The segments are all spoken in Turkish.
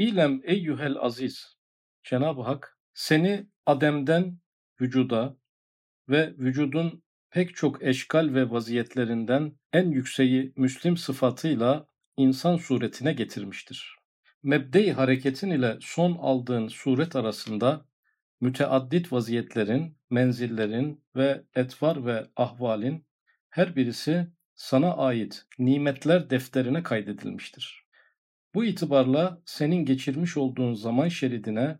İlem eyyuhel aziz. Cenab-ı Hak seni Adem'den vücuda ve vücudun pek çok eşkal ve vaziyetlerinden en yükseği Müslim sıfatıyla insan suretine getirmiştir. Mebde-i hareketin ile son aldığın suret arasında müteaddit vaziyetlerin, menzillerin ve etvar ve ahvalin her birisi sana ait nimetler defterine kaydedilmiştir. Bu itibarla senin geçirmiş olduğun zaman şeridine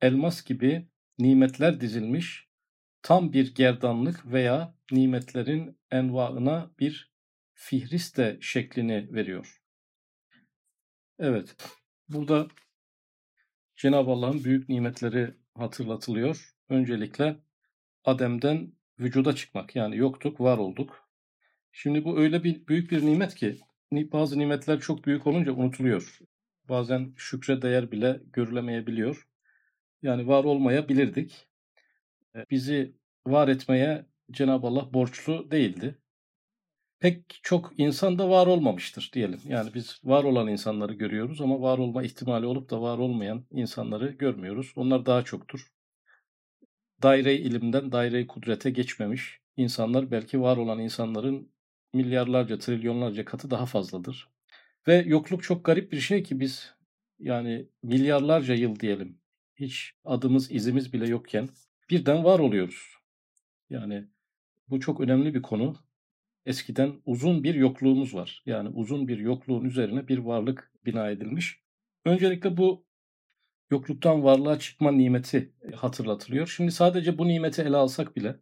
elmas gibi nimetler dizilmiş, tam bir gerdanlık veya nimetlerin envaına bir fihriste şeklini veriyor. Evet, burada Cenab-ı Allah'ın büyük nimetleri hatırlatılıyor. Öncelikle Adem'den vücuda çıkmak yani yoktuk, var olduk. Şimdi bu öyle bir büyük bir nimet ki bazı nimetler çok büyük olunca unutuluyor. Bazen şükre değer bile görülemeyebiliyor. Yani var olmayabilirdik. E, bizi var etmeye Cenab-ı Allah borçlu değildi. Pek çok insan da var olmamıştır diyelim. Yani biz var olan insanları görüyoruz ama var olma ihtimali olup da var olmayan insanları görmüyoruz. Onlar daha çoktur. Daire ilimden daire kudrete geçmemiş insanlar belki var olan insanların milyarlarca, trilyonlarca katı daha fazladır. Ve yokluk çok garip bir şey ki biz yani milyarlarca yıl diyelim hiç adımız, izimiz bile yokken birden var oluyoruz. Yani bu çok önemli bir konu. Eskiden uzun bir yokluğumuz var. Yani uzun bir yokluğun üzerine bir varlık bina edilmiş. Öncelikle bu yokluktan varlığa çıkma nimeti hatırlatılıyor. Şimdi sadece bu nimeti ele alsak bile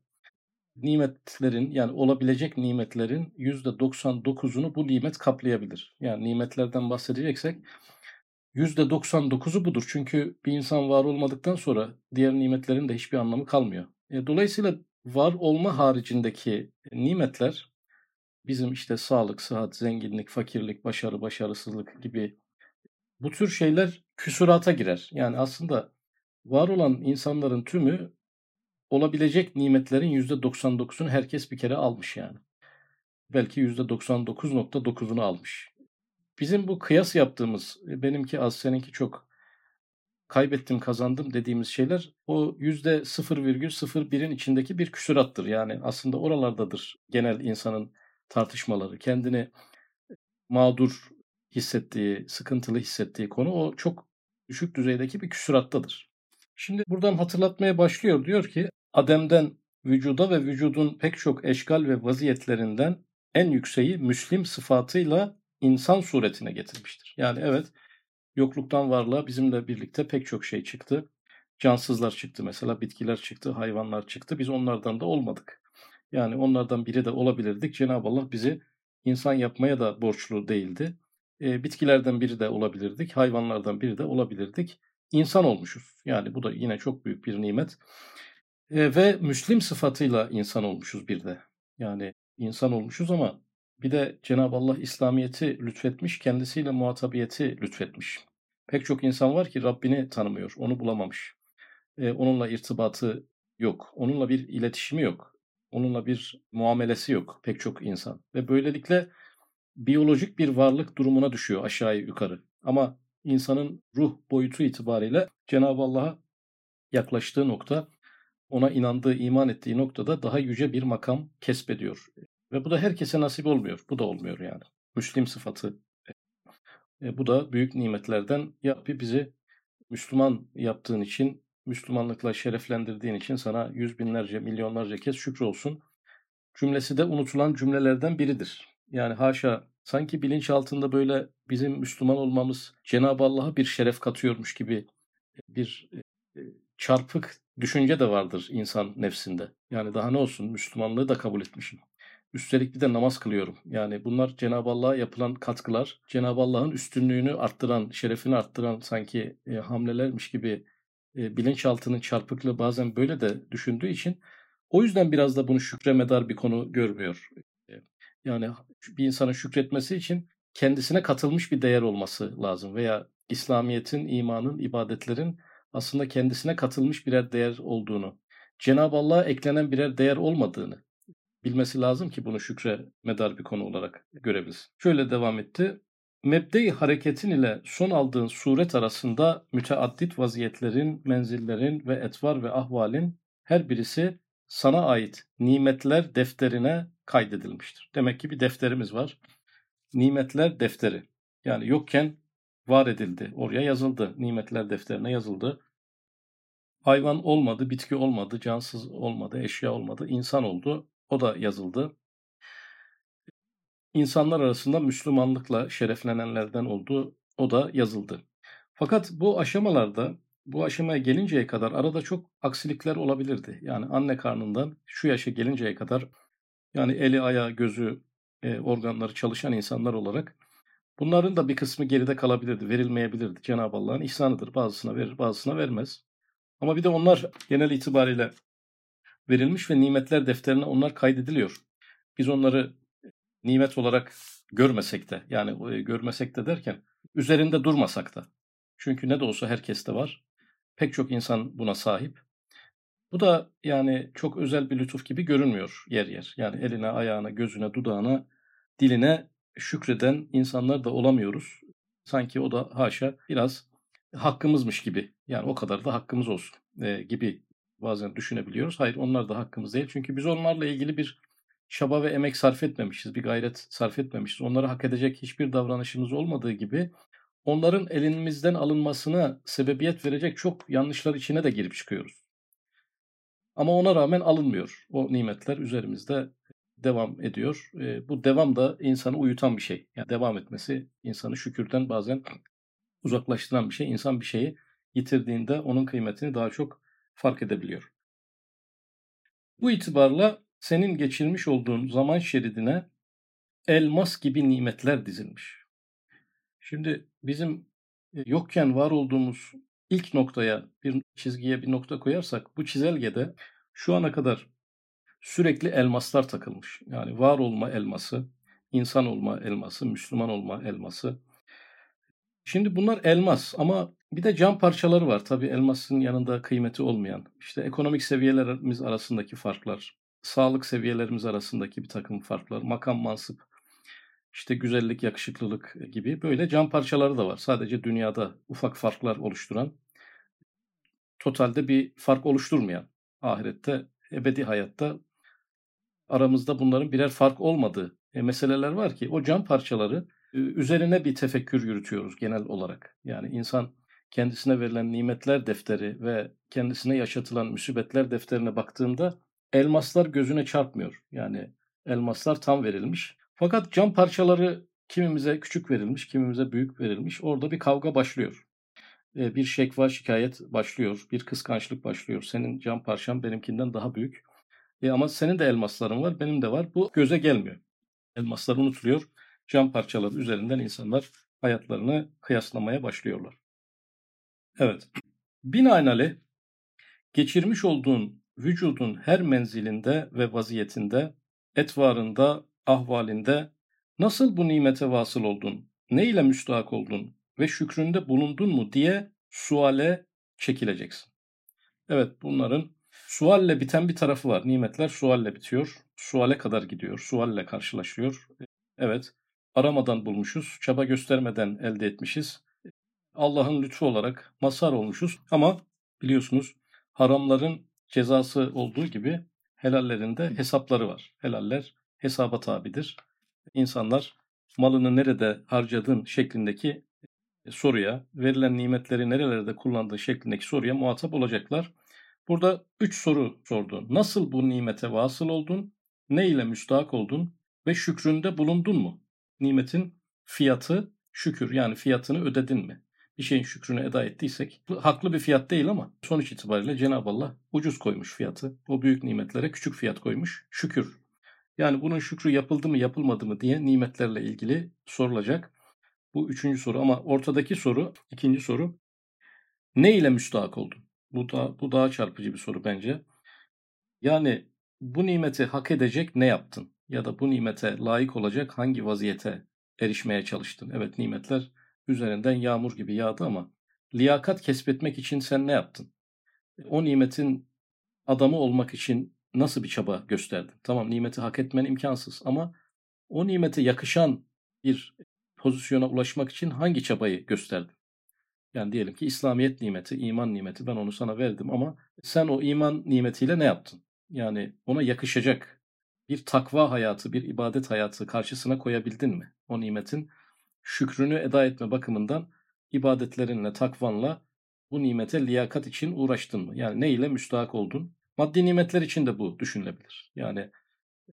nimetlerin yani olabilecek nimetlerin %99'unu bu nimet kaplayabilir. Yani nimetlerden bahsedeceksek %99'u budur. Çünkü bir insan var olmadıktan sonra diğer nimetlerin de hiçbir anlamı kalmıyor. E, dolayısıyla var olma haricindeki nimetler bizim işte sağlık, sıhhat, zenginlik, fakirlik, başarı, başarısızlık gibi bu tür şeyler küsurata girer. Yani aslında var olan insanların tümü olabilecek nimetlerin %99'unu herkes bir kere almış yani. Belki %99.9'unu almış. Bizim bu kıyas yaptığımız, e, benimki az, seninki çok, kaybettim, kazandım dediğimiz şeyler o %0,01'in içindeki bir küsurattır. Yani aslında oralardadır genel insanın tartışmaları. Kendini mağdur hissettiği, sıkıntılı hissettiği konu o çok düşük düzeydeki bir küsurattadır. Şimdi buradan hatırlatmaya başlıyor. Diyor ki Adem'den vücuda ve vücudun pek çok eşgal ve vaziyetlerinden en yükseği Müslim sıfatıyla insan suretine getirmiştir. Yani evet yokluktan varlığa bizimle birlikte pek çok şey çıktı. Cansızlar çıktı mesela, bitkiler çıktı, hayvanlar çıktı. Biz onlardan da olmadık. Yani onlardan biri de olabilirdik. Cenab-ı Allah bizi insan yapmaya da borçlu değildi. E, bitkilerden biri de olabilirdik, hayvanlardan biri de olabilirdik. İnsan olmuşuz. Yani bu da yine çok büyük bir nimet. E, ve Müslim sıfatıyla insan olmuşuz bir de. Yani insan olmuşuz ama bir de Cenab-ı Allah İslamiyet'i lütfetmiş, kendisiyle muhatabiyeti lütfetmiş. Pek çok insan var ki Rabbini tanımıyor, onu bulamamış. E, onunla irtibatı yok, onunla bir iletişimi yok, onunla bir muamelesi yok pek çok insan. Ve böylelikle biyolojik bir varlık durumuna düşüyor aşağıya yukarı. Ama insanın ruh boyutu itibariyle Cenab-ı Allah'a yaklaştığı nokta ona inandığı, iman ettiği noktada daha yüce bir makam kesbediyor. Ve bu da herkese nasip olmuyor. Bu da olmuyor yani. Müslim sıfatı. E, bu da büyük nimetlerden. Ya bizi Müslüman yaptığın için, Müslümanlıkla şereflendirdiğin için sana yüz binlerce, milyonlarca kez şükür olsun. Cümlesi de unutulan cümlelerden biridir. Yani haşa sanki bilinç altında böyle bizim Müslüman olmamız Cenab-ı Allah'a bir şeref katıyormuş gibi bir e, çarpık düşünce de vardır insan nefsinde. Yani daha ne olsun Müslümanlığı da kabul etmişim. Üstelik bir de namaz kılıyorum. Yani bunlar Cenab-ı Allah'a yapılan katkılar, Cenab-ı Allah'ın üstünlüğünü arttıran, şerefini arttıran sanki e, hamlelermiş gibi e, bilinçaltının çarpıklığı bazen böyle de düşündüğü için o yüzden biraz da bunu şükremedar bir konu görmüyor. E, yani bir insanın şükretmesi için kendisine katılmış bir değer olması lazım veya İslamiyet'in, imanın, ibadetlerin aslında kendisine katılmış birer değer olduğunu, Cenab-ı Allah'a eklenen birer değer olmadığını bilmesi lazım ki bunu şükre medar bir konu olarak görebilsin. Şöyle devam etti. mebde-i hareketin ile son aldığın suret arasında müteaddit vaziyetlerin, menzillerin ve etvar ve ahvalin her birisi sana ait nimetler defterine kaydedilmiştir. Demek ki bir defterimiz var. Nimetler defteri. Yani yokken var edildi. Oraya yazıldı. Nimetler defterine yazıldı. Hayvan olmadı, bitki olmadı, cansız olmadı, eşya olmadı, insan oldu. O da yazıldı. İnsanlar arasında Müslümanlıkla şereflenenlerden oldu. O da yazıldı. Fakat bu aşamalarda, bu aşamaya gelinceye kadar arada çok aksilikler olabilirdi. Yani anne karnından şu yaşa gelinceye kadar yani eli, ayağı, gözü, e, organları çalışan insanlar olarak bunların da bir kısmı geride kalabilirdi, verilmeyebilirdi. Cenab-ı Allah'ın ihsanıdır. Bazısına verir, bazısına vermez. Ama bir de onlar genel itibariyle verilmiş ve nimetler defterine onlar kaydediliyor. Biz onları nimet olarak görmesek de yani e, görmesek de derken üzerinde durmasak da. Çünkü ne de olsa herkeste var. Pek çok insan buna sahip. Bu da yani çok özel bir lütuf gibi görünmüyor yer yer. Yani eline, ayağına, gözüne, dudağına, diline şükreden insanlar da olamıyoruz. Sanki o da haşa biraz hakkımızmış gibi. Yani o kadar da hakkımız olsun e, gibi bazen düşünebiliyoruz. Hayır onlar da hakkımız değil. Çünkü biz onlarla ilgili bir çaba ve emek sarf etmemişiz, bir gayret sarf etmemişiz. Onları hak edecek hiçbir davranışımız olmadığı gibi onların elimizden alınmasına sebebiyet verecek çok yanlışlar içine de girip çıkıyoruz. Ama ona rağmen alınmıyor. O nimetler üzerimizde devam ediyor. E, bu devam da insanı uyutan bir şey. Yani devam etmesi insanı şükürden bazen uzaklaştıran bir şey. İnsan bir şeyi yitirdiğinde onun kıymetini daha çok fark edebiliyor. Bu itibarla senin geçirmiş olduğun zaman şeridine elmas gibi nimetler dizilmiş. Şimdi bizim e, yokken var olduğumuz ilk noktaya bir çizgiye bir nokta koyarsak bu çizelgede şu ana kadar sürekli elmaslar takılmış. Yani var olma elması, insan olma elması, Müslüman olma elması. Şimdi bunlar elmas ama bir de cam parçaları var. Tabii elmasın yanında kıymeti olmayan. İşte ekonomik seviyelerimiz arasındaki farklar, sağlık seviyelerimiz arasındaki bir takım farklar, makam mansıp, işte güzellik, yakışıklılık gibi böyle cam parçaları da var. Sadece dünyada ufak farklar oluşturan, totalde bir fark oluşturmayan, ahirette, ebedi hayatta aramızda bunların birer fark olmadığı e, meseleler var ki o cam parçaları üzerine bir tefekkür yürütüyoruz genel olarak. Yani insan kendisine verilen nimetler defteri ve kendisine yaşatılan müsibetler defterine baktığında elmaslar gözüne çarpmıyor. Yani elmaslar tam verilmiş. Fakat cam parçaları kimimize küçük verilmiş, kimimize büyük verilmiş. Orada bir kavga başlıyor. E, bir şekva şikayet başlıyor. Bir kıskançlık başlıyor. Senin cam parçan benimkinden daha büyük. E ama senin de elmasların var, benim de var. Bu göze gelmiyor. Elmaslar unutuluyor. Cam parçaları üzerinden insanlar hayatlarını kıyaslamaya başlıyorlar. Evet. Binaenaleyh geçirmiş olduğun vücudun her menzilinde ve vaziyetinde, etvarında, ahvalinde nasıl bu nimete vasıl oldun, ne ile müstahak oldun ve şükründe bulundun mu diye suale çekileceksin. Evet bunların sualle biten bir tarafı var. Nimetler sualle bitiyor. Suale kadar gidiyor. Sualle karşılaşıyor. Evet aramadan bulmuşuz. Çaba göstermeden elde etmişiz. Allah'ın lütfu olarak mazhar olmuşuz. Ama biliyorsunuz haramların cezası olduğu gibi helallerin de hesapları var. Helaller hesaba tabidir. İnsanlar malını nerede harcadın şeklindeki soruya, verilen nimetleri nerelerde kullandığı şeklindeki soruya muhatap olacaklar. Burada üç soru sordu. Nasıl bu nimete vasıl oldun? Ne ile müstahak oldun? Ve şükründe bulundun mu? Nimetin fiyatı şükür yani fiyatını ödedin mi? Bir şeyin şükrünü eda ettiysek haklı bir fiyat değil ama sonuç itibariyle Cenab-ı Allah ucuz koymuş fiyatı. O büyük nimetlere küçük fiyat koymuş. Şükür. Yani bunun şükrü yapıldı mı yapılmadı mı diye nimetlerle ilgili sorulacak. Bu üçüncü soru ama ortadaki soru, ikinci soru ne ile müstahak oldun? Bu, da, bu daha çarpıcı bir soru bence. Yani bu nimeti hak edecek ne yaptın? Ya da bu nimete layık olacak hangi vaziyete erişmeye çalıştın? Evet nimetler üzerinden yağmur gibi yağdı ama liyakat kesbetmek için sen ne yaptın? O nimetin adamı olmak için nasıl bir çaba gösterdin? Tamam nimeti hak etmen imkansız ama o nimete yakışan bir pozisyona ulaşmak için hangi çabayı gösterdin? Yani diyelim ki İslamiyet nimeti, iman nimeti ben onu sana verdim ama sen o iman nimetiyle ne yaptın? Yani ona yakışacak bir takva hayatı, bir ibadet hayatı karşısına koyabildin mi? O nimetin şükrünü eda etme bakımından ibadetlerinle, takvanla bu nimete liyakat için uğraştın mı? Yani ne ile müstahak oldun? Maddi nimetler için de bu düşünülebilir. Yani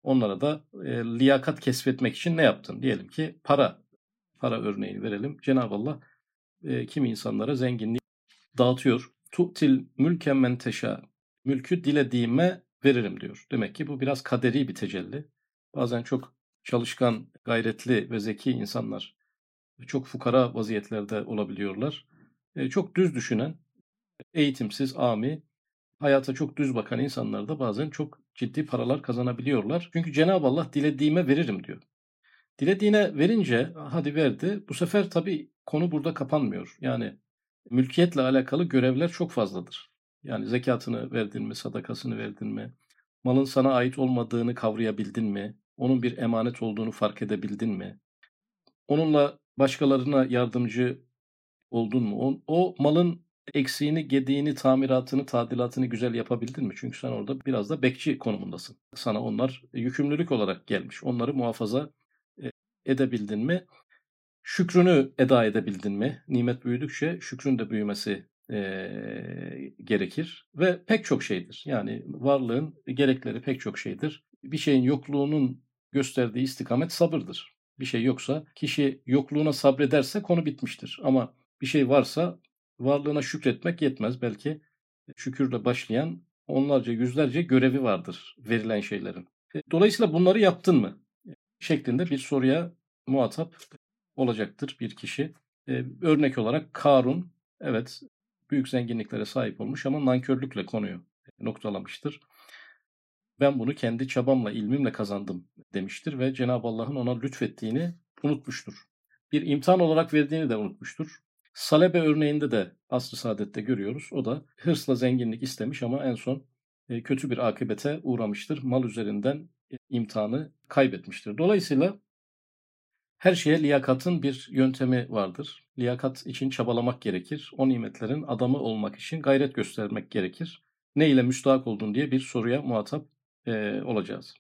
onlara da e, liyakat kesbetmek için ne yaptın? Diyelim ki para, para örneğini verelim. Cenab-ı Allah e, kimi insanlara zenginlik dağıtıyor. Tu'til mülken men teşa. Mülkü dilediğime veririm diyor. Demek ki bu biraz kaderi bir tecelli. Bazen çok çalışkan, gayretli ve zeki insanlar çok fukara vaziyetlerde olabiliyorlar. E, çok düz düşünen, eğitimsiz, ami, hayata çok düz bakan insanlar da bazen çok ciddi paralar kazanabiliyorlar. Çünkü Cenab-ı Allah dilediğime veririm diyor. Dilediğine verince hadi verdi. Bu sefer tabii konu burada kapanmıyor. Yani mülkiyetle alakalı görevler çok fazladır. Yani zekatını verdin mi, sadakasını verdin mi, malın sana ait olmadığını kavrayabildin mi, onun bir emanet olduğunu fark edebildin mi, onunla başkalarına yardımcı oldun mu, o, o malın eksiğini, gediğini, tamiratını, tadilatını güzel yapabildin mi? Çünkü sen orada biraz da bekçi konumundasın. Sana onlar yükümlülük olarak gelmiş. Onları muhafaza e, edebildin mi? Şükrünü eda edebildin mi? Nimet büyüdükçe şükrün de büyümesi e, gerekir ve pek çok şeydir. Yani varlığın gerekleri pek çok şeydir. Bir şeyin yokluğunun gösterdiği istikamet sabırdır. Bir şey yoksa kişi yokluğuna sabrederse konu bitmiştir. Ama bir şey varsa varlığına şükretmek yetmez. Belki şükürle başlayan onlarca yüzlerce görevi vardır verilen şeylerin. E, dolayısıyla bunları yaptın mı? Şeklinde bir soruya muhatap olacaktır bir kişi. Ee, örnek olarak Karun evet büyük zenginliklere sahip olmuş ama nankörlükle konuyu noktalamıştır. Ben bunu kendi çabamla, ilmimle kazandım demiştir ve Cenab-ı Allah'ın ona lütfettiğini unutmuştur. Bir imtihan olarak verdiğini de unutmuştur. Salebe örneğinde de asr-ı saadette görüyoruz. O da hırsla zenginlik istemiş ama en son e, kötü bir akıbete uğramıştır. Mal üzerinden imtihanı kaybetmiştir. Dolayısıyla her şeye liyakatın bir yöntemi vardır. Liyakat için çabalamak gerekir. O nimetlerin adamı olmak için gayret göstermek gerekir. Ne ile müstahak oldun diye bir soruya muhatap e, olacağız.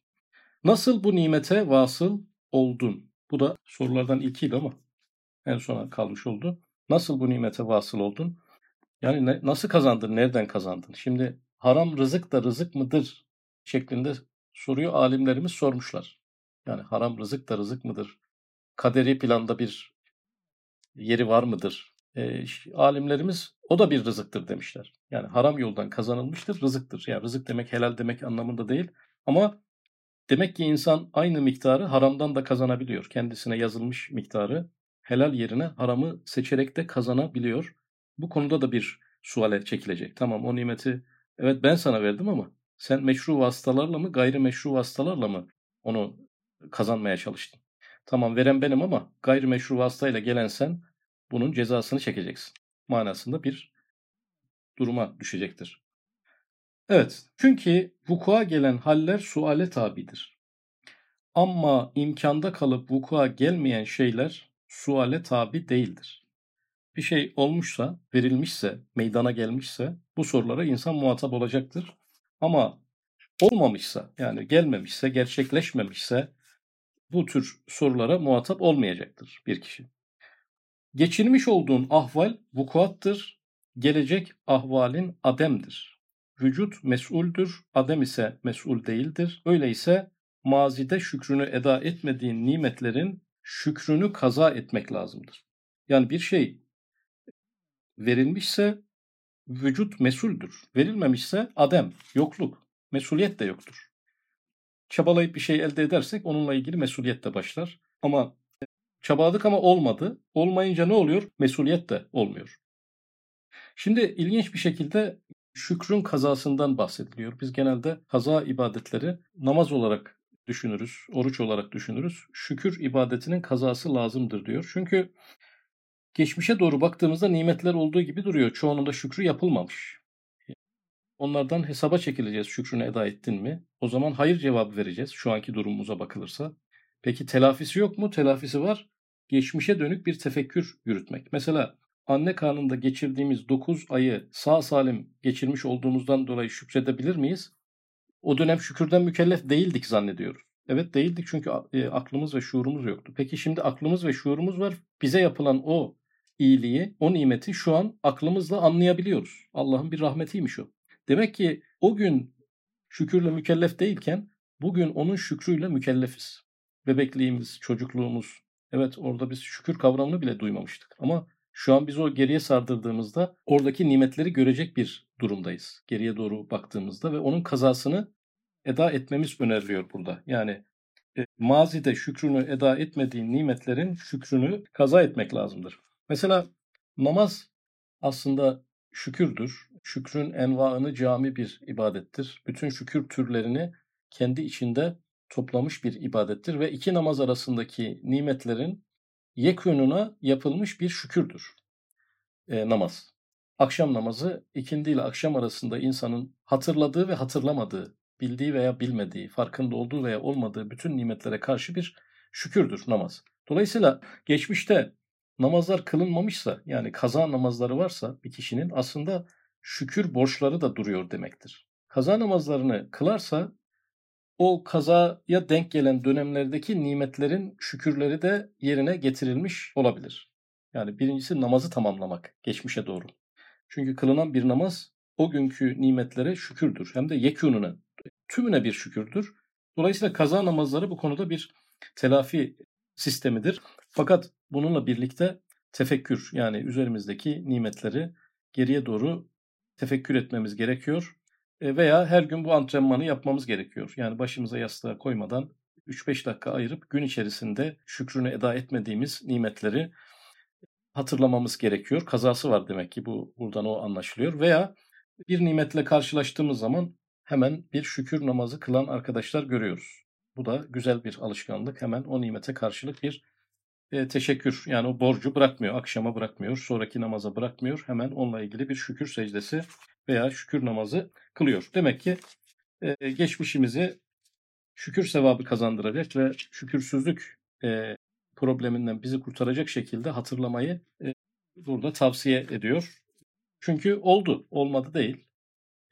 Nasıl bu nimete vasıl oldun? Bu da sorulardan ilkiydi ama en sona kalmış oldu. Nasıl bu nimete vasıl oldun? Yani ne, nasıl kazandın, nereden kazandın? Şimdi haram rızık da rızık mıdır şeklinde soruyu alimlerimiz sormuşlar. Yani haram rızık da rızık mıdır? Kaderi planda bir yeri var mıdır? E, alimlerimiz o da bir rızıktır demişler. Yani haram yoldan kazanılmıştır, rızıktır. Yani rızık demek helal demek anlamında değil. Ama demek ki insan aynı miktarı haramdan da kazanabiliyor. Kendisine yazılmış miktarı helal yerine haramı seçerek de kazanabiliyor. Bu konuda da bir suale çekilecek. Tamam o nimeti evet ben sana verdim ama sen meşru vasıtalarla mı gayrimeşru vasıtalarla mı onu kazanmaya çalıştın? Tamam veren benim ama gayrimeşru vasıtayla gelen sen bunun cezasını çekeceksin. Manasında bir duruma düşecektir. Evet, çünkü vukua gelen haller suale tabidir. Ama imkanda kalıp vukua gelmeyen şeyler suale tabi değildir. Bir şey olmuşsa, verilmişse, meydana gelmişse bu sorulara insan muhatap olacaktır. Ama olmamışsa, yani gelmemişse, gerçekleşmemişse, bu tür sorulara muhatap olmayacaktır bir kişi. Geçirmiş olduğun ahval vukuattır, gelecek ahvalin ademdir. Vücut mesuldür, adem ise mesul değildir. Öyleyse mazide şükrünü eda etmediğin nimetlerin şükrünü kaza etmek lazımdır. Yani bir şey verilmişse vücut mesuldür. Verilmemişse adem, yokluk, mesuliyet de yoktur çabalayıp bir şey elde edersek onunla ilgili mesuliyet de başlar. Ama çabaladık ama olmadı. Olmayınca ne oluyor? Mesuliyet de olmuyor. Şimdi ilginç bir şekilde şükrün kazasından bahsediliyor. Biz genelde kaza ibadetleri namaz olarak düşünürüz, oruç olarak düşünürüz. Şükür ibadetinin kazası lazımdır diyor. Çünkü geçmişe doğru baktığımızda nimetler olduğu gibi duruyor. Çoğunun da şükrü yapılmamış. Onlardan hesaba çekileceğiz şükrünü eda ettin mi? O zaman hayır cevabı vereceğiz şu anki durumumuza bakılırsa. Peki telafisi yok mu? Telafisi var. geçmişe dönük bir tefekkür yürütmek. Mesela anne karnında geçirdiğimiz 9 ayı sağ salim geçirmiş olduğumuzdan dolayı şükredebilir miyiz? O dönem şükürden mükellef değildik zannediyoruz. Evet değildik çünkü e, aklımız ve şuurumuz yoktu. Peki şimdi aklımız ve şuurumuz var. Bize yapılan o iyiliği, o nimeti şu an aklımızla anlayabiliyoruz. Allah'ın bir rahmetiymiş o. Demek ki o gün şükürle mükellef değilken bugün onun şükrüyle mükellefiz. Bebekliğimiz, çocukluğumuz. Evet orada biz şükür kavramını bile duymamıştık. Ama şu an biz o geriye sardırdığımızda oradaki nimetleri görecek bir durumdayız. Geriye doğru baktığımızda ve onun kazasını eda etmemiz öneriliyor burada. Yani e, mazide şükrünü eda etmediğin nimetlerin şükrünü kaza etmek lazımdır. Mesela namaz aslında şükürdür. Şükrün envaını cami bir ibadettir. Bütün şükür türlerini kendi içinde toplamış bir ibadettir ve iki namaz arasındaki nimetlerin yekünuna yapılmış bir şükürdür e, namaz. Akşam namazı ikindi ile akşam arasında insanın hatırladığı ve hatırlamadığı, bildiği veya bilmediği, farkında olduğu veya olmadığı bütün nimetlere karşı bir şükürdür namaz. Dolayısıyla geçmişte namazlar kılınmamışsa yani kaza namazları varsa bir kişinin aslında şükür borçları da duruyor demektir. Kaza namazlarını kılarsa o kazaya denk gelen dönemlerdeki nimetlerin şükürleri de yerine getirilmiş olabilir. Yani birincisi namazı tamamlamak geçmişe doğru. Çünkü kılınan bir namaz o günkü nimetlere şükürdür. Hem de yekûnuna, tümüne bir şükürdür. Dolayısıyla kaza namazları bu konuda bir telafi sistemidir. Fakat bununla birlikte tefekkür yani üzerimizdeki nimetleri geriye doğru tefekkür etmemiz gerekiyor. E, veya her gün bu antrenmanı yapmamız gerekiyor. Yani başımıza yastığa koymadan 3-5 dakika ayırıp gün içerisinde şükrünü eda etmediğimiz nimetleri hatırlamamız gerekiyor. Kazası var demek ki bu buradan o anlaşılıyor. Veya bir nimetle karşılaştığımız zaman hemen bir şükür namazı kılan arkadaşlar görüyoruz. Bu da güzel bir alışkanlık. Hemen o nimete karşılık bir e, teşekkür yani o borcu bırakmıyor, akşama bırakmıyor, sonraki namaza bırakmıyor. Hemen onunla ilgili bir şükür secdesi veya şükür namazı kılıyor. Demek ki e, geçmişimizi şükür sevabı kazandıracak ve şükürsüzlük e, probleminden bizi kurtaracak şekilde hatırlamayı e, burada tavsiye ediyor. Çünkü oldu, olmadı değil.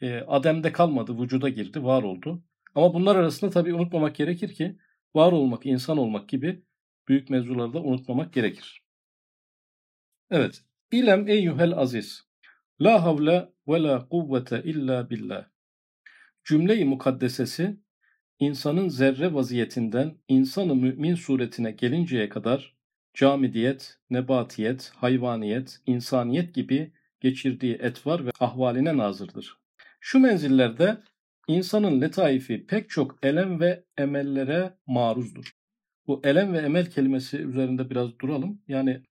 E, Adem'de kalmadı, vücuda girdi, var oldu. Ama bunlar arasında tabii unutmamak gerekir ki var olmak, insan olmak gibi büyük mevzuları da unutmamak gerekir. Evet. İlem eyyuhel aziz. La havle ve la kuvvete illa billah. Cümle-i mukaddesesi insanın zerre vaziyetinden insanı mümin suretine gelinceye kadar camidiyet, nebatiyet, hayvaniyet, insaniyet gibi geçirdiği etvar ve ahvaline nazırdır. Şu menzillerde insanın letaifi pek çok elem ve emellere maruzdur. Bu elem ve emel kelimesi üzerinde biraz duralım. Yani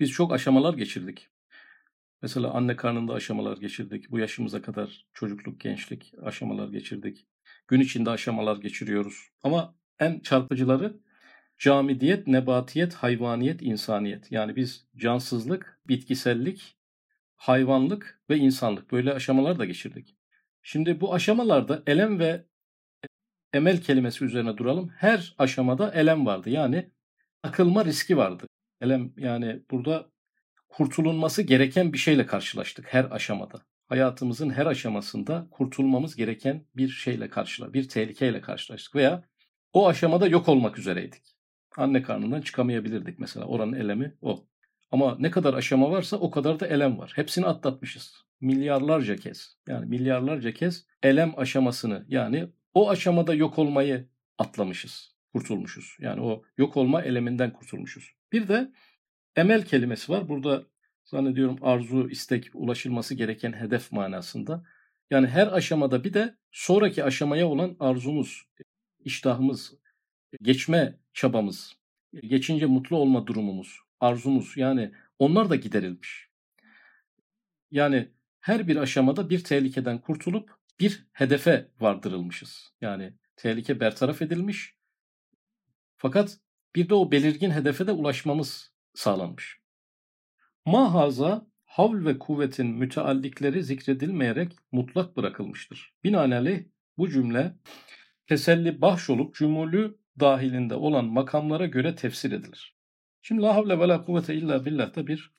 biz çok aşamalar geçirdik. Mesela anne karnında aşamalar geçirdik. Bu yaşımıza kadar çocukluk, gençlik aşamalar geçirdik. Gün içinde aşamalar geçiriyoruz. Ama en çarpıcıları camidiyet, nebatiyet, hayvaniyet, insaniyet. Yani biz cansızlık, bitkisellik, hayvanlık ve insanlık böyle aşamalar da geçirdik. Şimdi bu aşamalarda elem ve emel kelimesi üzerine duralım. Her aşamada elem vardı. Yani akılma riski vardı. Elem yani burada kurtulunması gereken bir şeyle karşılaştık her aşamada. Hayatımızın her aşamasında kurtulmamız gereken bir şeyle karşıla, bir tehlikeyle karşılaştık veya o aşamada yok olmak üzereydik. Anne karnından çıkamayabilirdik mesela. Oranın elemi o. Ama ne kadar aşama varsa o kadar da elem var. Hepsini atlatmışız. Milyarlarca kez. Yani milyarlarca kez elem aşamasını yani o aşamada yok olmayı atlamışız. Kurtulmuşuz. Yani o yok olma eleminden kurtulmuşuz. Bir de Emel kelimesi var. Burada zannediyorum arzu, istek, ulaşılması gereken hedef manasında. Yani her aşamada bir de sonraki aşamaya olan arzumuz, iştahımız, geçme çabamız, geçince mutlu olma durumumuz, arzumuz yani onlar da giderilmiş. Yani her bir aşamada bir tehlikeden kurtulup bir hedefe vardırılmışız. Yani tehlike bertaraf edilmiş. Fakat bir de o belirgin hedefe de ulaşmamız sağlanmış. Mahaza havl ve kuvvetin müteallikleri zikredilmeyerek mutlak bırakılmıştır. Binaenaleyh bu cümle teselli bahş olup cümülü dahilinde olan makamlara göre tefsir edilir. Şimdi la havle ve la kuvvete illa billah da bir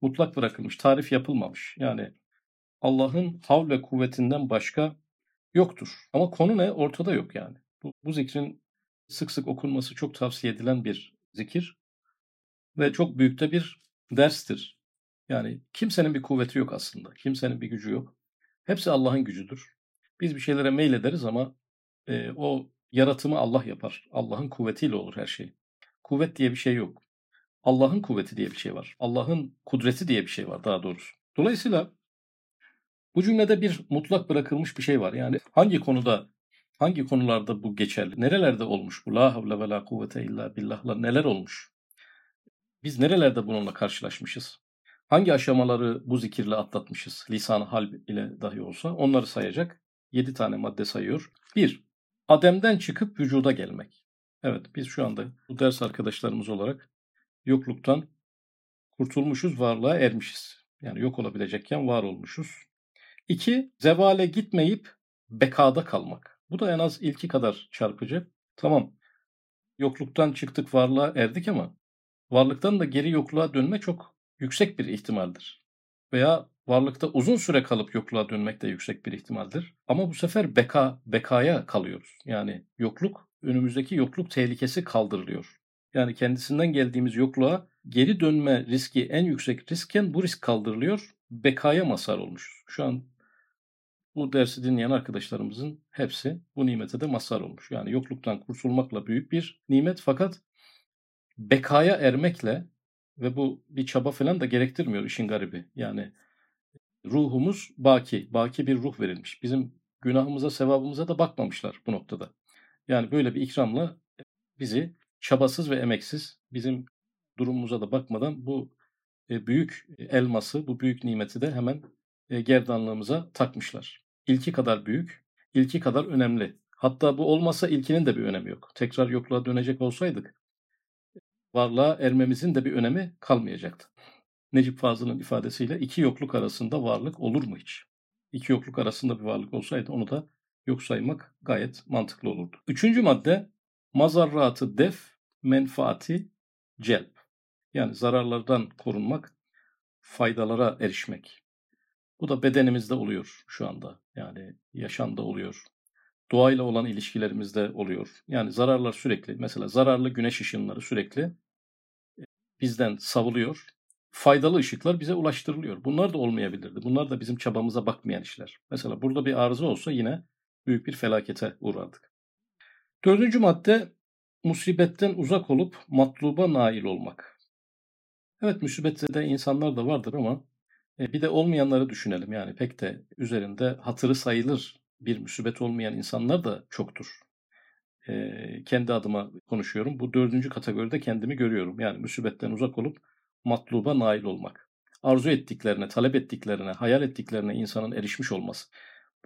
mutlak bırakılmış, tarif yapılmamış. Yani Allah'ın havl ve kuvvetinden başka yoktur. Ama konu ne? Ortada yok yani. Bu, bu zikrin sık sık okunması çok tavsiye edilen bir zikir ve çok büyük de bir derstir. Yani kimsenin bir kuvveti yok aslında. Kimsenin bir gücü yok. Hepsi Allah'ın gücüdür. Biz bir şeylere meylederiz ama e, o yaratımı Allah yapar. Allah'ın kuvvetiyle olur her şey. Kuvvet diye bir şey yok. Allah'ın kuvveti diye bir şey var. Allah'ın kudreti diye bir şey var daha doğrusu. Dolayısıyla bu cümlede bir mutlak bırakılmış bir şey var. Yani hangi konuda, hangi konularda bu geçerli? Nerelerde olmuş bu? La havle ve la kuvvete illa billahla neler olmuş? Biz nerelerde bununla karşılaşmışız? Hangi aşamaları bu zikirle atlatmışız? lisan hal ile dahi olsa onları sayacak. Yedi tane madde sayıyor. Bir, Adem'den çıkıp vücuda gelmek. Evet biz şu anda bu ders arkadaşlarımız olarak yokluktan kurtulmuşuz, varlığa ermişiz. Yani yok olabilecekken var olmuşuz. İki, zevale gitmeyip bekada kalmak. Bu da en az ilki kadar çarpıcı. Tamam, yokluktan çıktık, varlığa erdik ama varlıktan da geri yokluğa dönme çok yüksek bir ihtimaldir. Veya varlıkta uzun süre kalıp yokluğa dönmek de yüksek bir ihtimaldir. Ama bu sefer beka, bekaya kalıyoruz. Yani yokluk, önümüzdeki yokluk tehlikesi kaldırılıyor. Yani kendisinden geldiğimiz yokluğa geri dönme riski en yüksek riskken bu risk kaldırılıyor. Bekaya mazhar olmuşuz. Şu an bu dersi dinleyen arkadaşlarımızın hepsi bu nimete de mazhar olmuş. Yani yokluktan kurtulmakla büyük bir nimet fakat bekaya ermekle ve bu bir çaba falan da gerektirmiyor işin garibi. Yani ruhumuz baki, baki bir ruh verilmiş. Bizim günahımıza, sevabımıza da bakmamışlar bu noktada. Yani böyle bir ikramla bizi çabasız ve emeksiz bizim durumumuza da bakmadan bu e, büyük elması, bu büyük nimeti de hemen e, gerdanlığımıza takmışlar. İlki kadar büyük, ilki kadar önemli. Hatta bu olmasa ilkinin de bir önemi yok. Tekrar yokluğa dönecek olsaydık varlığa ermemizin de bir önemi kalmayacaktı. Necip Fazıl'ın ifadesiyle iki yokluk arasında varlık olur mu hiç? İki yokluk arasında bir varlık olsaydı onu da yok saymak gayet mantıklı olurdu. Üçüncü madde mazarratı def, menfaati celp. Yani zararlardan korunmak, faydalara erişmek. Bu da bedenimizde oluyor şu anda. Yani yaşamda oluyor. Doğayla olan ilişkilerimizde oluyor. Yani zararlar sürekli, mesela zararlı güneş ışınları sürekli bizden savuluyor. Faydalı ışıklar bize ulaştırılıyor. Bunlar da olmayabilirdi. Bunlar da bizim çabamıza bakmayan işler. Mesela burada bir arıza olsa yine büyük bir felakete uğrardık. Dördüncü madde musibetten uzak olup matluba nail olmak. Evet musibette de insanlar da vardır ama e, bir de olmayanları düşünelim. Yani pek de üzerinde hatırı sayılır bir musibet olmayan insanlar da çoktur. E, kendi adıma konuşuyorum. Bu dördüncü kategoride kendimi görüyorum. Yani musibetten uzak olup matluba nail olmak. Arzu ettiklerine, talep ettiklerine, hayal ettiklerine insanın erişmiş olması.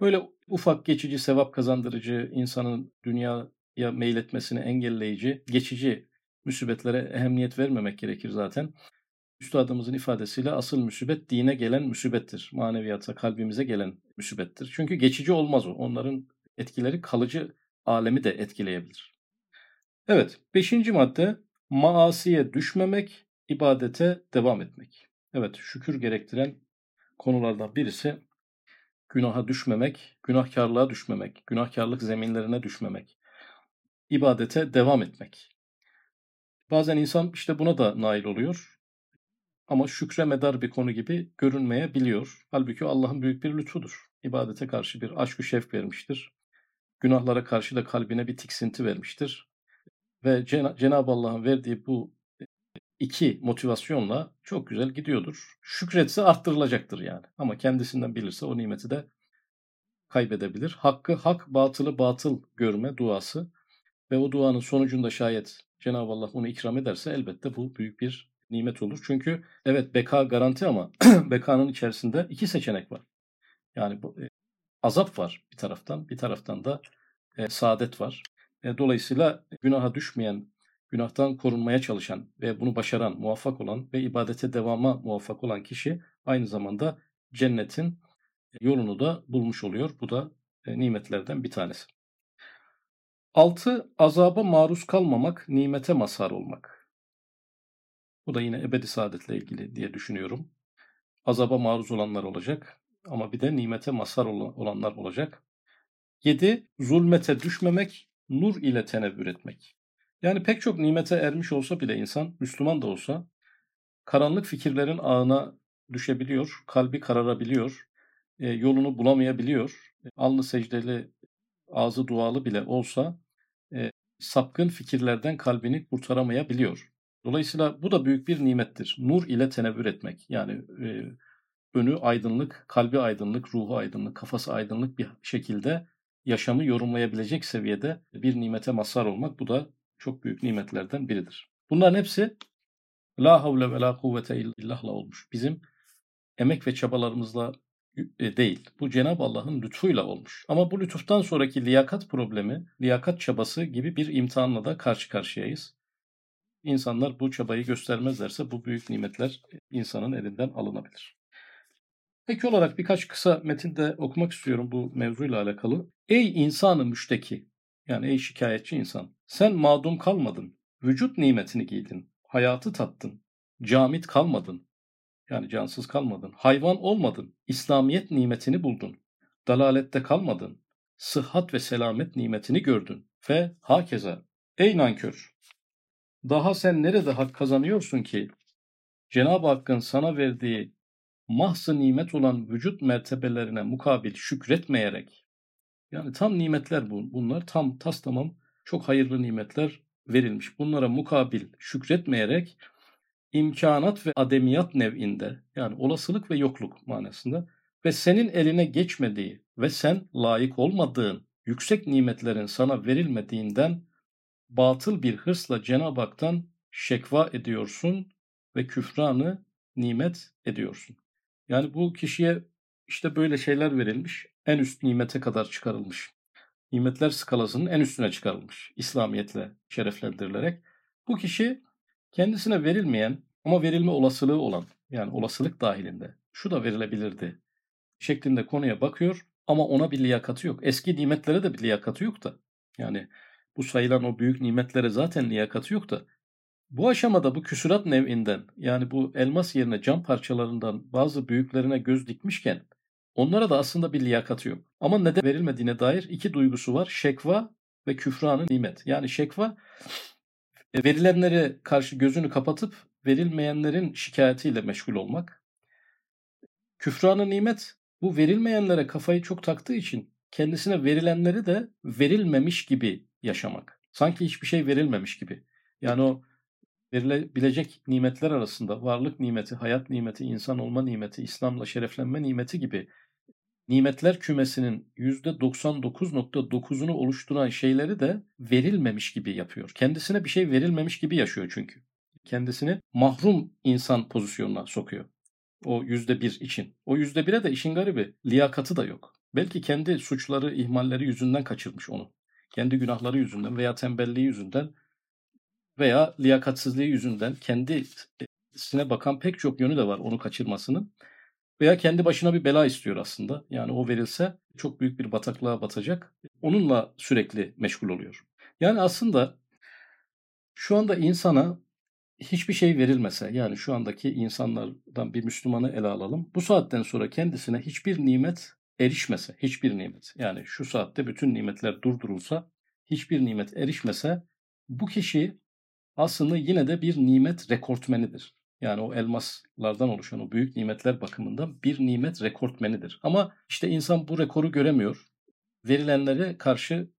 Böyle ufak geçici sevap kazandırıcı, insanın dünyaya meyletmesini engelleyici, geçici müsibetlere ehemmiyet vermemek gerekir zaten. Üstadımızın ifadesiyle asıl müsibet dine gelen müsibettir. Maneviyata, kalbimize gelen müsibettir. Çünkü geçici olmaz o. Onların etkileri kalıcı alemi de etkileyebilir. Evet, beşinci madde maasiye düşmemek, ibadete devam etmek. Evet, şükür gerektiren konulardan birisi günaha düşmemek, günahkarlığa düşmemek, günahkarlık zeminlerine düşmemek, ibadete devam etmek. Bazen insan işte buna da nail oluyor. Ama şükre medar bir konu gibi görünmeyebiliyor. Halbuki Allah'ın büyük bir lütfudur. İbadete karşı bir aşk-ı şevk vermiştir. Günahlara karşı da kalbine bir tiksinti vermiştir. Ve Cen- Cenab-ı Allah'ın verdiği bu iki motivasyonla çok güzel gidiyordur. Şükretse arttırılacaktır yani. Ama kendisinden bilirse o nimeti de kaybedebilir. Hakkı hak, batılı batıl görme duası ve o duanın sonucunda şayet Cenab-ı Allah onu ikram ederse elbette bu büyük bir nimet olur. Çünkü evet beka garanti ama bekanın içerisinde iki seçenek var. Yani bu, e, azap var bir taraftan, bir taraftan da e, saadet var. E, dolayısıyla günaha düşmeyen, günahtan korunmaya çalışan ve bunu başaran, muvaffak olan ve ibadete devama muvaffak olan kişi aynı zamanda cennetin yolunu da bulmuş oluyor. Bu da e, nimetlerden bir tanesi. Altı, azaba maruz kalmamak, nimete mazhar olmak. Bu da yine ebedi saadetle ilgili diye düşünüyorum. Azaba maruz olanlar olacak ama bir de nimete mazhar olanlar olacak. 7. Zulmete düşmemek, nur ile tenevvür etmek. Yani pek çok nimete ermiş olsa bile insan, Müslüman da olsa, karanlık fikirlerin ağına düşebiliyor, kalbi kararabiliyor, e, yolunu bulamayabiliyor. Alnı secdeli, ağzı dualı bile olsa e, sapkın fikirlerden kalbini kurtaramayabiliyor. Dolayısıyla bu da büyük bir nimettir. Nur ile tenevvür etmek. Yani e, önü aydınlık, kalbi aydınlık, ruhu aydınlık, kafası aydınlık bir şekilde yaşamı yorumlayabilecek seviyede bir nimete mazhar olmak bu da çok büyük nimetlerden biridir. Bunların hepsi la havle ve la kuvvete illahla olmuş. Bizim emek ve çabalarımızla e, değil. Bu Cenab-ı Allah'ın lütfuyla olmuş. Ama bu lütuftan sonraki liyakat problemi, liyakat çabası gibi bir imtihanla da karşı karşıyayız. İnsanlar bu çabayı göstermezlerse bu büyük nimetler insanın elinden alınabilir. Ek olarak birkaç kısa metinde okumak istiyorum bu mevzuyla alakalı. Ey insanı müşteki, yani ey şikayetçi insan, sen mağdum kalmadın, vücut nimetini giydin, hayatı tattın, camit kalmadın, yani cansız kalmadın, hayvan olmadın, İslamiyet nimetini buldun, dalalette kalmadın, sıhhat ve selamet nimetini gördün ve hakeza. Ey nankör! Daha sen nerede hak kazanıyorsun ki Cenab-ı Hakk'ın sana verdiği mahzı nimet olan vücut mertebelerine mukabil şükretmeyerek yani tam nimetler bu, bunlar tam tas tamam çok hayırlı nimetler verilmiş. Bunlara mukabil şükretmeyerek imkanat ve ademiyat nev'inde yani olasılık ve yokluk manasında ve senin eline geçmediği ve sen layık olmadığın yüksek nimetlerin sana verilmediğinden batıl bir hırsla Cenab-ı Hak'tan şekva ediyorsun ve küfranı nimet ediyorsun. Yani bu kişiye işte böyle şeyler verilmiş, en üst nimete kadar çıkarılmış. Nimetler skalasının en üstüne çıkarılmış İslamiyetle şereflendirilerek. Bu kişi kendisine verilmeyen ama verilme olasılığı olan yani olasılık dahilinde şu da verilebilirdi şeklinde konuya bakıyor ama ona bir liyakatı yok. Eski nimetlere de bir liyakatı yok da. Yani bu sayılan o büyük nimetlere zaten liyakatı yok da bu aşamada bu küsurat nev'inden yani bu elmas yerine cam parçalarından bazı büyüklerine göz dikmişken onlara da aslında bir liyakatı yok. Ama neden verilmediğine dair iki duygusu var. Şekva ve küfranın nimet. Yani şekva e, verilenlere karşı gözünü kapatıp verilmeyenlerin şikayetiyle meşgul olmak. Küfranı nimet bu verilmeyenlere kafayı çok taktığı için kendisine verilenleri de verilmemiş gibi yaşamak. Sanki hiçbir şey verilmemiş gibi. Yani o verilebilecek nimetler arasında varlık nimeti, hayat nimeti, insan olma nimeti, İslam'la şereflenme nimeti gibi nimetler kümesinin %99.9'unu oluşturan şeyleri de verilmemiş gibi yapıyor. Kendisine bir şey verilmemiş gibi yaşıyor çünkü. Kendisini mahrum insan pozisyonuna sokuyor. O yüzde bir için. O yüzde bire de işin garibi liyakatı da yok. Belki kendi suçları, ihmalleri yüzünden kaçırmış onu. Kendi günahları yüzünden veya tembelliği yüzünden veya liyakatsizliği yüzünden kendisine bakan pek çok yönü de var onu kaçırmasının. Veya kendi başına bir bela istiyor aslında. Yani o verilse çok büyük bir bataklığa batacak. Onunla sürekli meşgul oluyor. Yani aslında şu anda insana hiçbir şey verilmese yani şu andaki insanlardan bir Müslümanı ele alalım. Bu saatten sonra kendisine hiçbir nimet erişmese, hiçbir nimet yani şu saatte bütün nimetler durdurulsa, hiçbir nimet erişmese bu kişi aslında yine de bir nimet rekortmenidir. Yani o elmaslardan oluşan o büyük nimetler bakımından bir nimet rekortmenidir. Ama işte insan bu rekoru göremiyor. Verilenlere karşı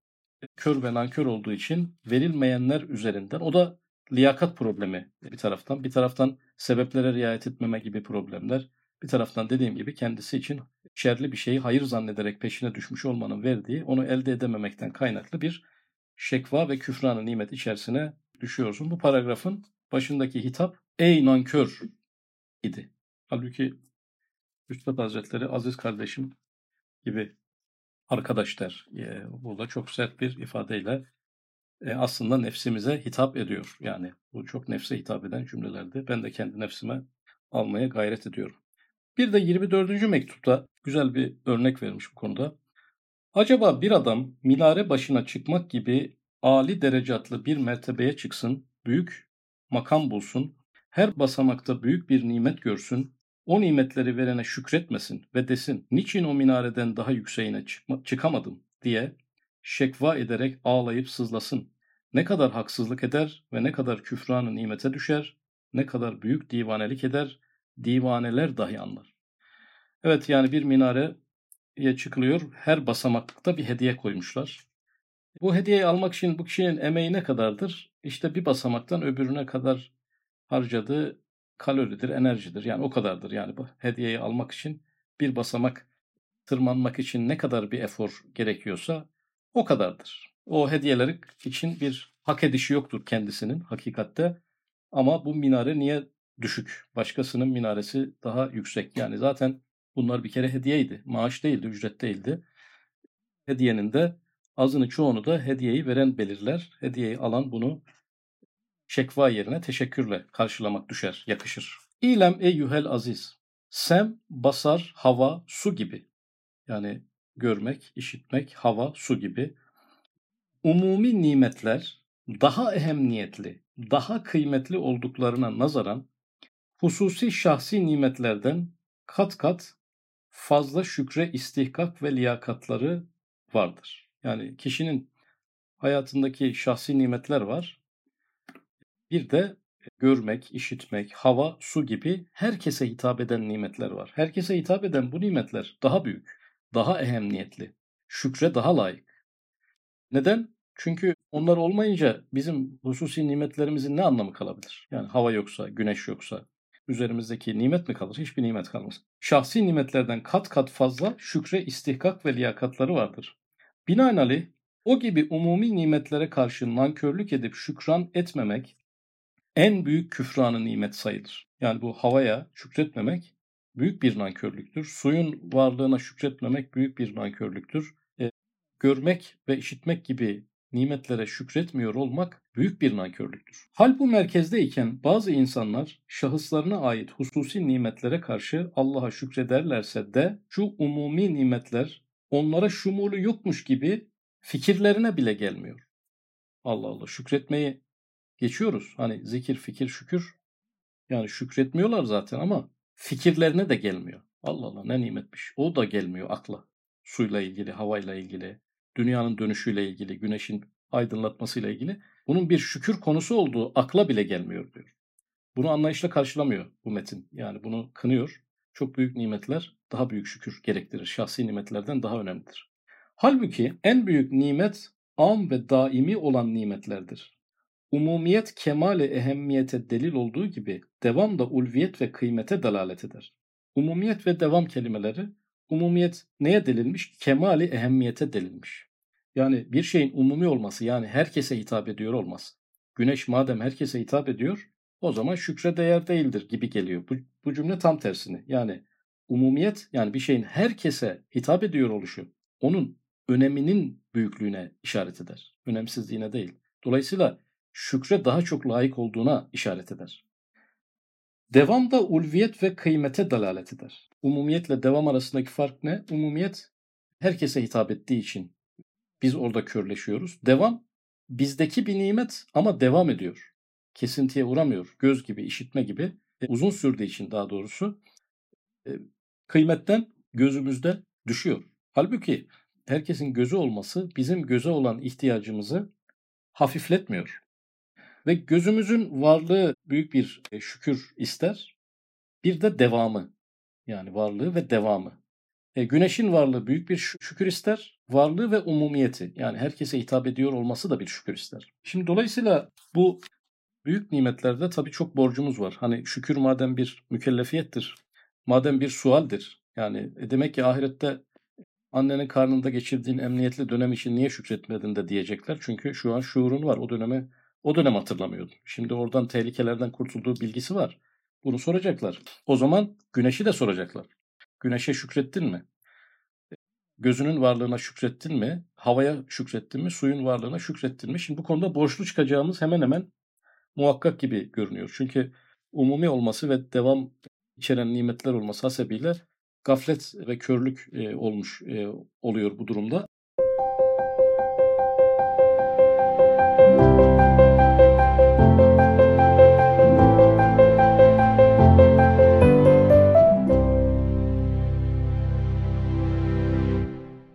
kör ve nankör olduğu için verilmeyenler üzerinden o da liyakat problemi bir taraftan. Bir taraftan sebeplere riayet etmeme gibi problemler. Bir taraftan dediğim gibi kendisi için şerli bir şeyi hayır zannederek peşine düşmüş olmanın verdiği onu elde edememekten kaynaklı bir şekva ve küfranı nimet içerisine düşüyorsun. Bu paragrafın başındaki hitap ey nankör idi. Halbuki Üstad Hazretleri aziz kardeşim gibi arkadaşlar e, burada çok sert bir ifadeyle e, aslında nefsimize hitap ediyor. Yani bu çok nefse hitap eden cümlelerde ben de kendi nefsime almaya gayret ediyorum. Bir de 24. mektupta güzel bir örnek vermiş bu konuda. Acaba bir adam minare başına çıkmak gibi Ali derecatlı bir mertebeye çıksın, büyük makam bulsun her basamakta büyük bir nimet görsün, o nimetleri verene şükretmesin ve desin, niçin o minareden daha yükseğine çıkma, çıkamadım diye şekva ederek ağlayıp sızlasın. Ne kadar haksızlık eder ve ne kadar küfranı nimete düşer, ne kadar büyük divanelik eder, divaneler dahi anlar. Evet yani bir minareye çıkılıyor, her basamakta bir hediye koymuşlar. Bu hediyeyi almak için bu kişinin emeği ne kadardır? İşte bir basamaktan öbürüne kadar harcadığı kaloridir, enerjidir. Yani o kadardır. Yani bu hediyeyi almak için bir basamak tırmanmak için ne kadar bir efor gerekiyorsa o kadardır. O hediyeler için bir hak edişi yoktur kendisinin hakikatte. Ama bu minare niye düşük? Başkasının minaresi daha yüksek. Yani zaten bunlar bir kere hediyeydi. Maaş değildi, ücret değildi. Hediyenin de azını çoğunu da hediyeyi veren belirler. Hediyeyi alan bunu şekva yerine teşekkürle karşılamak düşer, yakışır. İlem eyyuhel aziz. Sem, basar, hava, su gibi. Yani görmek, işitmek, hava, su gibi. Umumi nimetler daha ehemmiyetli, daha kıymetli olduklarına nazaran hususi şahsi nimetlerden kat kat fazla şükre istihkak ve liyakatları vardır. Yani kişinin hayatındaki şahsi nimetler var. Bir de görmek, işitmek, hava, su gibi herkese hitap eden nimetler var. Herkese hitap eden bu nimetler daha büyük, daha ehemmiyetli, şükre daha layık. Neden? Çünkü onlar olmayınca bizim hususi nimetlerimizin ne anlamı kalabilir? Yani hava yoksa, güneş yoksa, üzerimizdeki nimet mi kalır? Hiçbir nimet kalmaz. Şahsi nimetlerden kat kat fazla şükre istihkak ve liyakatları vardır. Binaenaleyh o gibi umumi nimetlere karşı nankörlük edip şükran etmemek en büyük küfranı nimet sayılır. Yani bu havaya şükretmemek büyük bir nankörlüktür. Suyun varlığına şükretmemek büyük bir nankörlüktür. E, görmek ve işitmek gibi nimetlere şükretmiyor olmak büyük bir nankörlüktür. Hal bu merkezdeyken bazı insanlar şahıslarına ait hususi nimetlere karşı Allah'a şükrederlerse de şu umumi nimetler onlara şumulu yokmuş gibi fikirlerine bile gelmiyor. Allah Allah şükretmeyi geçiyoruz. Hani zikir, fikir, şükür yani şükretmiyorlar zaten ama fikirlerine de gelmiyor. Allah Allah ne nimetmiş. O da gelmiyor akla. Suyla ilgili, havayla ilgili, dünyanın dönüşüyle ilgili, güneşin aydınlatmasıyla ilgili. Bunun bir şükür konusu olduğu akla bile gelmiyor diyor. Bunu anlayışla karşılamıyor bu metin. Yani bunu kınıyor. Çok büyük nimetler daha büyük şükür gerektirir. Şahsi nimetlerden daha önemlidir. Halbuki en büyük nimet am ve daimi olan nimetlerdir. Umumiyet kemale ehemmiyete delil olduğu gibi devam da ulviyet ve kıymete dalalet eder. Umumiyet ve devam kelimeleri umumiyet neye delilmiş? Kemali ehemmiyete delilmiş. Yani bir şeyin umumi olması yani herkese hitap ediyor olması. Güneş madem herkese hitap ediyor o zaman şükre değer değildir gibi geliyor. Bu, bu cümle tam tersini. Yani umumiyet yani bir şeyin herkese hitap ediyor oluşu onun öneminin büyüklüğüne işaret eder. Önemsizliğine değil. Dolayısıyla şükre daha çok layık olduğuna işaret eder. Devam da ulviyet ve kıymete dalalet eder. Umumiyetle devam arasındaki fark ne? Umumiyet herkese hitap ettiği için biz orada körleşiyoruz. Devam bizdeki bir nimet ama devam ediyor. Kesintiye uğramıyor. Göz gibi, işitme gibi. E, uzun sürdüğü için daha doğrusu e, kıymetten gözümüzde düşüyor. Halbuki herkesin gözü olması bizim göze olan ihtiyacımızı hafifletmiyor. Ve gözümüzün varlığı büyük bir e, şükür ister. Bir de devamı. Yani varlığı ve devamı. E, güneşin varlığı büyük bir şükür ister. Varlığı ve umumiyeti. Yani herkese hitap ediyor olması da bir şükür ister. Şimdi dolayısıyla bu büyük nimetlerde tabii çok borcumuz var. Hani şükür madem bir mükellefiyettir. Madem bir sualdir. Yani e, demek ki ahirette annenin karnında geçirdiğin emniyetli dönem için niye şükretmedin de diyecekler. Çünkü şu an şuurun var. O dönemi o dönem hatırlamıyordun. Şimdi oradan tehlikelerden kurtulduğu bilgisi var. Bunu soracaklar. O zaman güneşi de soracaklar. Güneşe şükrettin mi? Gözünün varlığına şükrettin mi? Havaya şükrettin mi? Suyun varlığına şükrettin mi? Şimdi bu konuda borçlu çıkacağımız hemen hemen muhakkak gibi görünüyor. Çünkü umumi olması ve devam içeren nimetler olması hasebiyle gaflet ve körlük e, olmuş e, oluyor bu durumda.